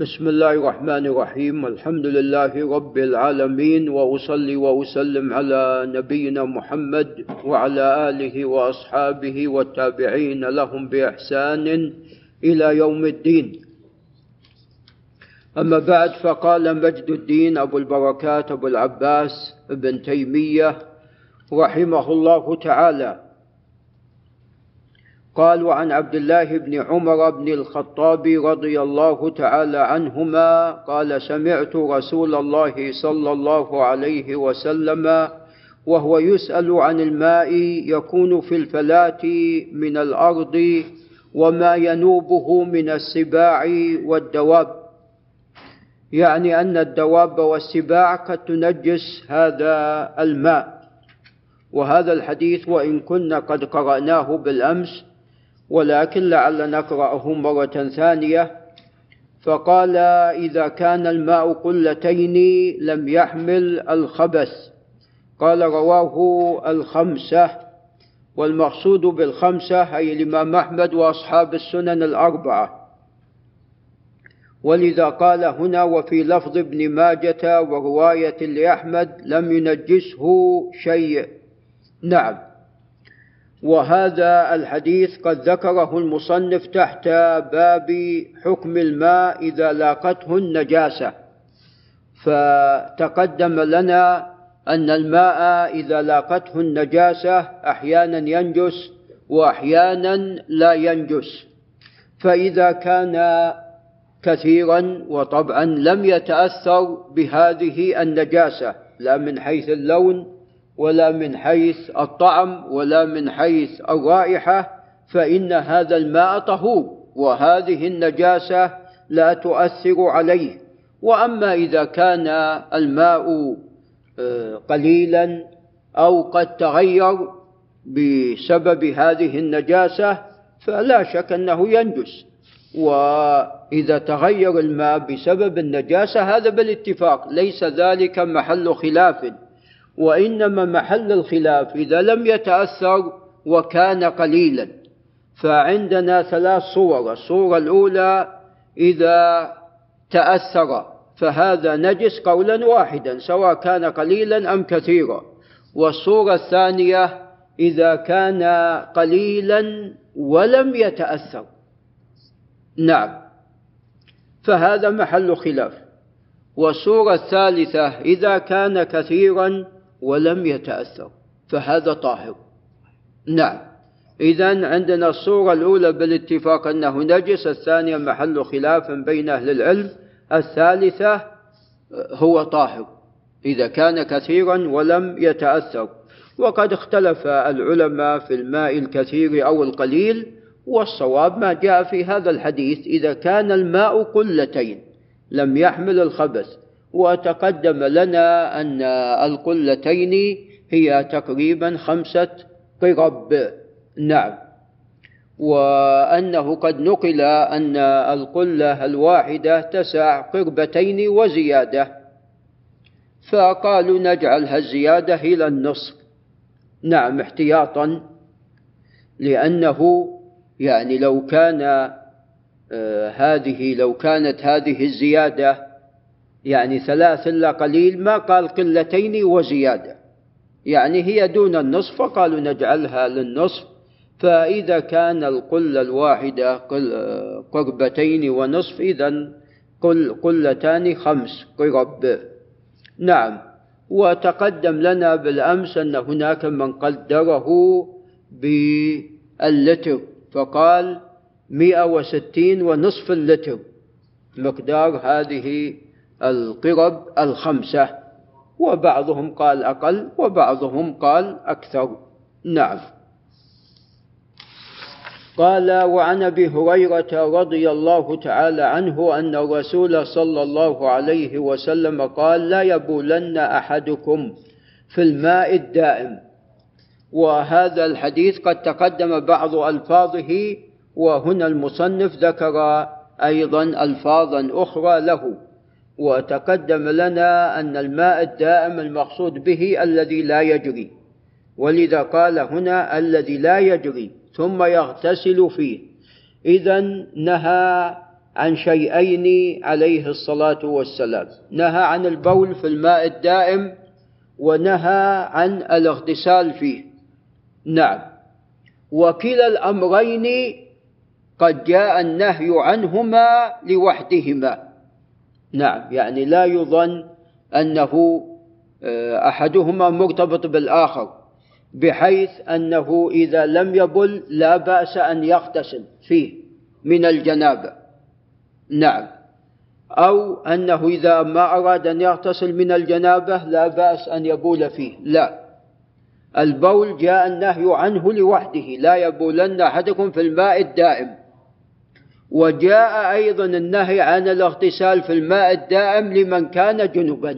بسم الله الرحمن الرحيم. الحمد لله رب العالمين وأصلي وأسلم على نبينا محمد وعلى آله وأصحابه والتابعين لهم بإحسان إلى يوم الدين. أما بعد فقال مجد الدين أبو البركات أبو العباس ابن تيمية رحمه الله تعالى قال وعن عبد الله بن عمر بن الخطاب رضي الله تعالى عنهما قال سمعت رسول الله صلى الله عليه وسلم وهو يسأل عن الماء يكون في الفلاة من الأرض وما ينوبه من السباع والدواب. يعني أن الدواب والسباع قد تنجس هذا الماء. وهذا الحديث وإن كنا قد قرأناه بالأمس ولكن لعل نقرأه مرة ثانية. فقال إذا كان الماء قلتين لم يحمل الخبث. قال رواه الخمسة. والمقصود بالخمسة أي الإمام أحمد وأصحاب السنن الأربعة. ولذا قال هنا وفي لفظ ابن ماجة ورواية لأحمد لم ينجسه شيء. نعم. وهذا الحديث قد ذكره المصنف تحت باب حكم الماء إذا لاقته النجاسة. فتقدم لنا أن الماء إذا لاقته النجاسة أحيانا ينجس وأحيانا لا ينجس. فإذا كان كثيرا وطبعا لم يتأثر بهذه النجاسة لا من حيث اللون ولا من حيث الطعم ولا من حيث الرائحة فإن هذا الماء طهور وهذه النجاسة لا تؤثر عليه. وأما إذا كان الماء آه، قليلا أو قد تغير بسبب هذه النجاسة فلا شك أنه ينجس. وإذا تغير الماء بسبب النجاسة هذا بالاتفاق ليس ذلك محل خلاف. وإنما محل الخلاف إذا لم يتأثر وكان قليلا. فعندنا ثلاث صور. الصورة الأولى إذا تأثر فهذا نجس قولا واحدا سواء كان قليلا أم كثيرا. والصورة الثانية إذا كان قليلا ولم يتأثر. نعم. فهذا محل خلاف. والصورة الثالثة إذا كان كثيرا ولم يتأثر فهذا طاهر. نعم. إذا عندنا الصورة الأولى بالاتفاق أنه نجس الثانية محل خلاف بين أهل العلم الثالثة هو طاهر إذا كان كثيرا ولم يتأثر. وقد اختلف العلماء في الماء الكثير أو القليل والصواب ما جاء في هذا الحديث إذا كان الماء قلتين لم يحمل الخبث. وتقدم لنا أن القلتين هي تقريبا خمسة قرب. نعم. وأنه قد نقل أن القلة الواحدة تسع قربتين وزيادة. فقالوا نجعلها الزيادة إلى النصف. نعم احتياطا. لأنه يعني لو كان آه هذه لو كانت هذه الزيادة يعني ثلاث إلا قليل ما قال قلتين وزيادة. يعني هي دون النصف فقالوا نجعلها للنصف. فإذا كان القلة الواحدة قربتين ونصف إذا قل قلتان خمس قرب. نعم. وتقدم لنا بالأمس أن هناك من قدره باللتر فقال مئة وستين ونصف اللتر. مقدار هذه القرب الخمسة وبعضهم قال أقل وبعضهم قال أكثر. نعم. قال وعن أبي هريرة رضي الله تعالى عنه أن الرسول صلى الله عليه وسلم قال لا يبولن أحدكم في الماء الدائم. وهذا الحديث قد تقدم بعض ألفاظه وهنا المصنف ذكر أيضا الفاظا أخرى له. وتقدم لنا أن الماء الدائم المقصود به الذي لا يجري ولذا قال هنا الذي لا يجري ثم يغتسل فيه. إذا نهى عن شيئين عليه الصلاة والسلام نهى عن البول في الماء الدائم ونهى عن الاغتسال فيه. نعم. وكلا الأمرين قد جاء النهي عنهما لوحدهما. نعم يعني لا يظن أنه آه، أحدهما مرتبط بالآخر بحيث أنه إذا لم يبل لا بأس أن يغتسل فيه من الجنابة. نعم. أو أنه إذا ما أراد أن يغتسل من الجنابة لا بأس أن يبول فيه. لا. البول جاء النهي عنه لوحده لا يبولن أحدكم في الماء الدائم. وجاء أيضا النهي عن الاغتسال في الماء الدائم لمن كان جنبا.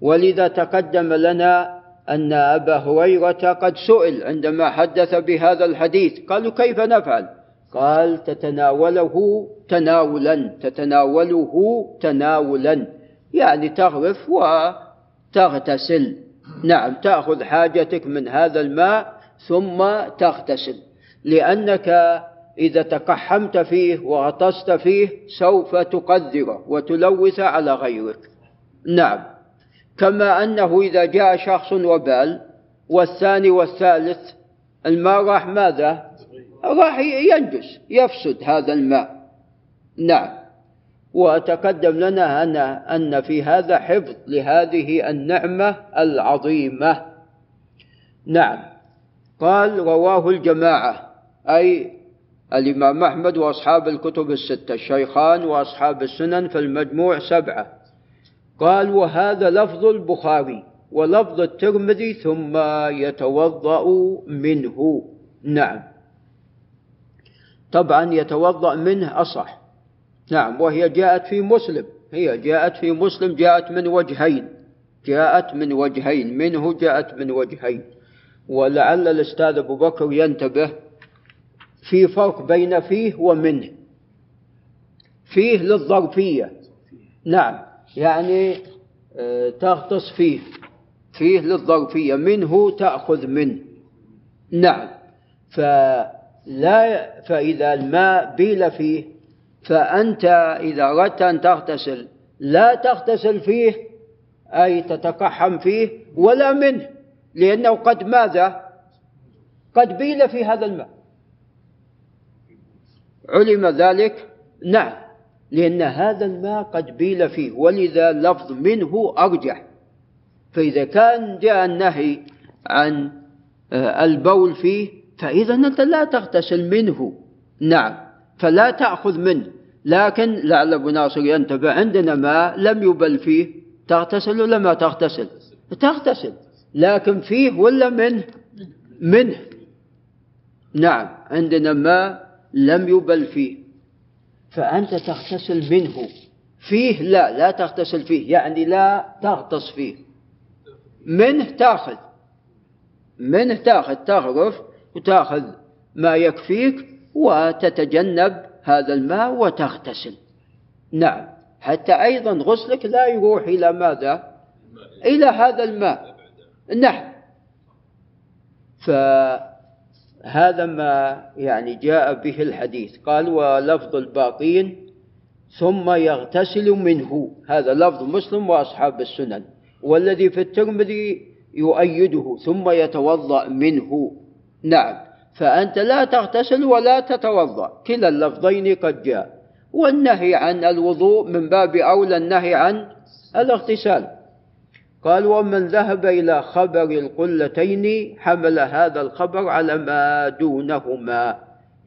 ولذا تقدم لنا أن أبا هريرة قد سئل عندما حدث بهذا الحديث. قالوا كيف نفعل؟ قال تتناوله تناولا تتناوله تناولا. يعني تغرف وتغتسل. نعم تأخذ حاجتك من هذا الماء ثم تغتسل. لأنك إذا تقحمت فيه وغطست فيه سوف تقذره وتلوث على غيرك. نعم. كما أنه إذا جاء شخص وبال والثاني والثالث الماء راح ماذا؟ راح ينجس يفسد هذا الماء. نعم. وتقدم لنا أن أن في هذا حفظ لهذه النعمة العظيمة. نعم. قال رواه الجماعة أي الإمام أحمد وأصحاب الكتب الستة الشيخان وأصحاب السنن في المجموع سبعة. قال وهذا لفظ البخاري ولفظ الترمذي ثم يتوضأ منه. نعم. طبعا يتوضأ منه أصح. نعم وهي جاءت في مسلم. هي جاءت في مسلم جاءت من وجهين. جاءت من وجهين منه جاءت من وجهين. ولعل الأستاذ أبو بكر ينتبه في فرق بين فيه ومنه. فيه للظرفية. نعم. يعني آه، تغطس فيه. فيه للظرفية. منه تأخذ منه نعم. فلا فإذا الماء بيل فيه فأنت إذا أردت أن تغتسل لا تغتسل فيه أي تتقحم فيه ولا منه. لأنه قد ماذا؟ قد بيل في هذا الماء. علم ذلك؟ نعم لأن هذا الماء قد بيل فيه ولذا لفظ منه أرجح. فإذا كان جاء النهي عن آه، البول فيه فإذا أنت لا تغتسل منه. نعم فلا تأخذ منه. لكن لعل أبو ناصر ينتبه عندنا ماء لم يبل فيه. تغتسل ولا ما تغتسل؟ تغتسل. لكن فيه ولا منه؟ منه. نعم عندنا ماء لم يبل فيه. فأنت تغتسل منه. فيه لا لا تغتسل فيه يعني لا تغطس فيه. منه تاخذ. منه تاخذ تغرف وتاخذ ما يكفيك وتتجنب هذا الماء وتغتسل. نعم حتى أيضا غسلك لا يروح إلى ماذا؟ إلى هذا الماء. نعم. فهذا ما يعني جاء به الحديث. قال ولفظ الباقين ثم يغتسل منه. هذا لفظ مسلم وأصحاب السنن. والذي في الترمذي يؤيده ثم يتوضأ منه. نعم. فأنت لا تغتسل ولا تتوضأ. كلا اللفظين قد جاء. والنهي عن الوضوء من باب أولى النهي عن الاغتسال. قال ومن ذهب إلى خبر القلتين حمل هذا الخبر على ما دونهما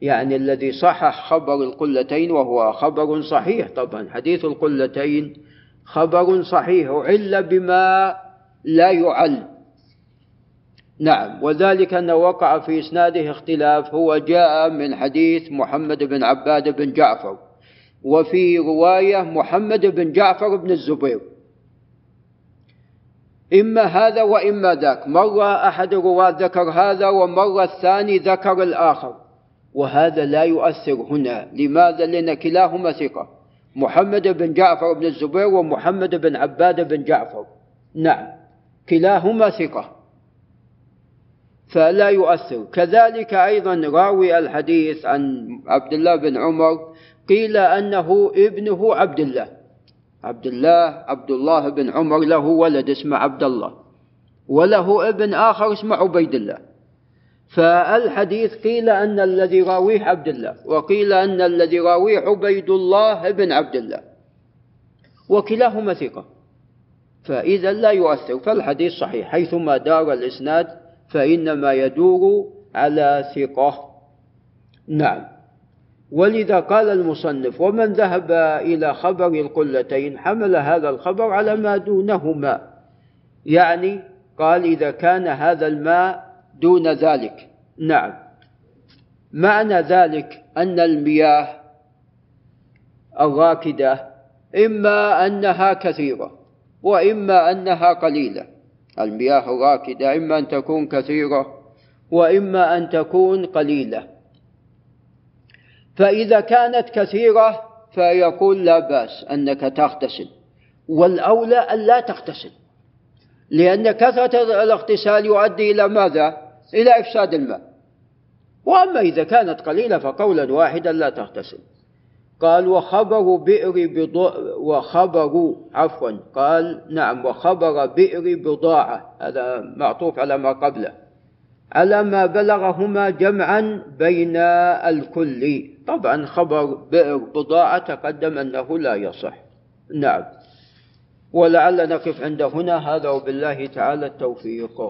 يعني الذي صحح خبر القلتين وهو خبر صحيح. طبعا حديث القلتين خبر صحيح عل بما لا يعل. نعم وذلك أنه وقع في إسناده اختلاف هو جاء من حديث محمد بن عباد بن جعفر وفي رواية محمد بن جعفر بن الزبير. إما هذا وإما ذاك. مرة أحد الرواة ذكر هذا ومرة الثاني ذكر الآخر. وهذا لا يؤثر هنا. لماذا؟ لأن كلاهما ثقة. محمد بن جعفر بن الزبير ومحمد بن عباد بن جعفر. نعم. كلاهما ثقة. فلا يؤثر. كذلك أيضا راوي الحديث عن عبد الله بن عمر قيل أنه ابنه عبد الله. عبد الله عبد الله بن عمر له ولد اسمه عبد الله وله ابن آخر اسمه عبيد الله فالحديث قيل أن الذي راويه عبد الله وقيل أن الذي راويه عبيد الله بن عبد الله وكلاهما ثقة. فإذا لا يؤثر فالحديث صحيح حيثما دار الإسناد فإنما يدور على ثقة. نعم. ولذا قال المصنف ومن ذهب إلى خبر القلتين حمل هذا الخبر على ما دونهما. يعني قال إذا كان هذا الماء دون ذلك. نعم. معنى ذلك أن المياه الراكدة إما أنها كثيرة وإما أنها قليلة. المياه الراكدة إما أن تكون كثيرة وإما أن تكون قليلة. فإذا كانت كثيرة فيقول لا بأس أنك تغتسل. والأولى أن لا تغتسل. لأن كثرة الاغتسال يؤدي إلى ماذا؟ إلى إفساد الماء. وأما إذا كانت قليلة فقولا واحدا لا تغتسل. قال وخبر بئر بضاعة. وخبر عفوا قال نعم وخبر بئر بضاعة. هذا معطوف على ما قبله. على ما بلغهما جمعا بين الكل؟ طبعا خبر بئر بضاعة تقدم أنه لا يصح. نعم. ولعل نقف عند هنا. هذا وبالله تعالى التوفيق.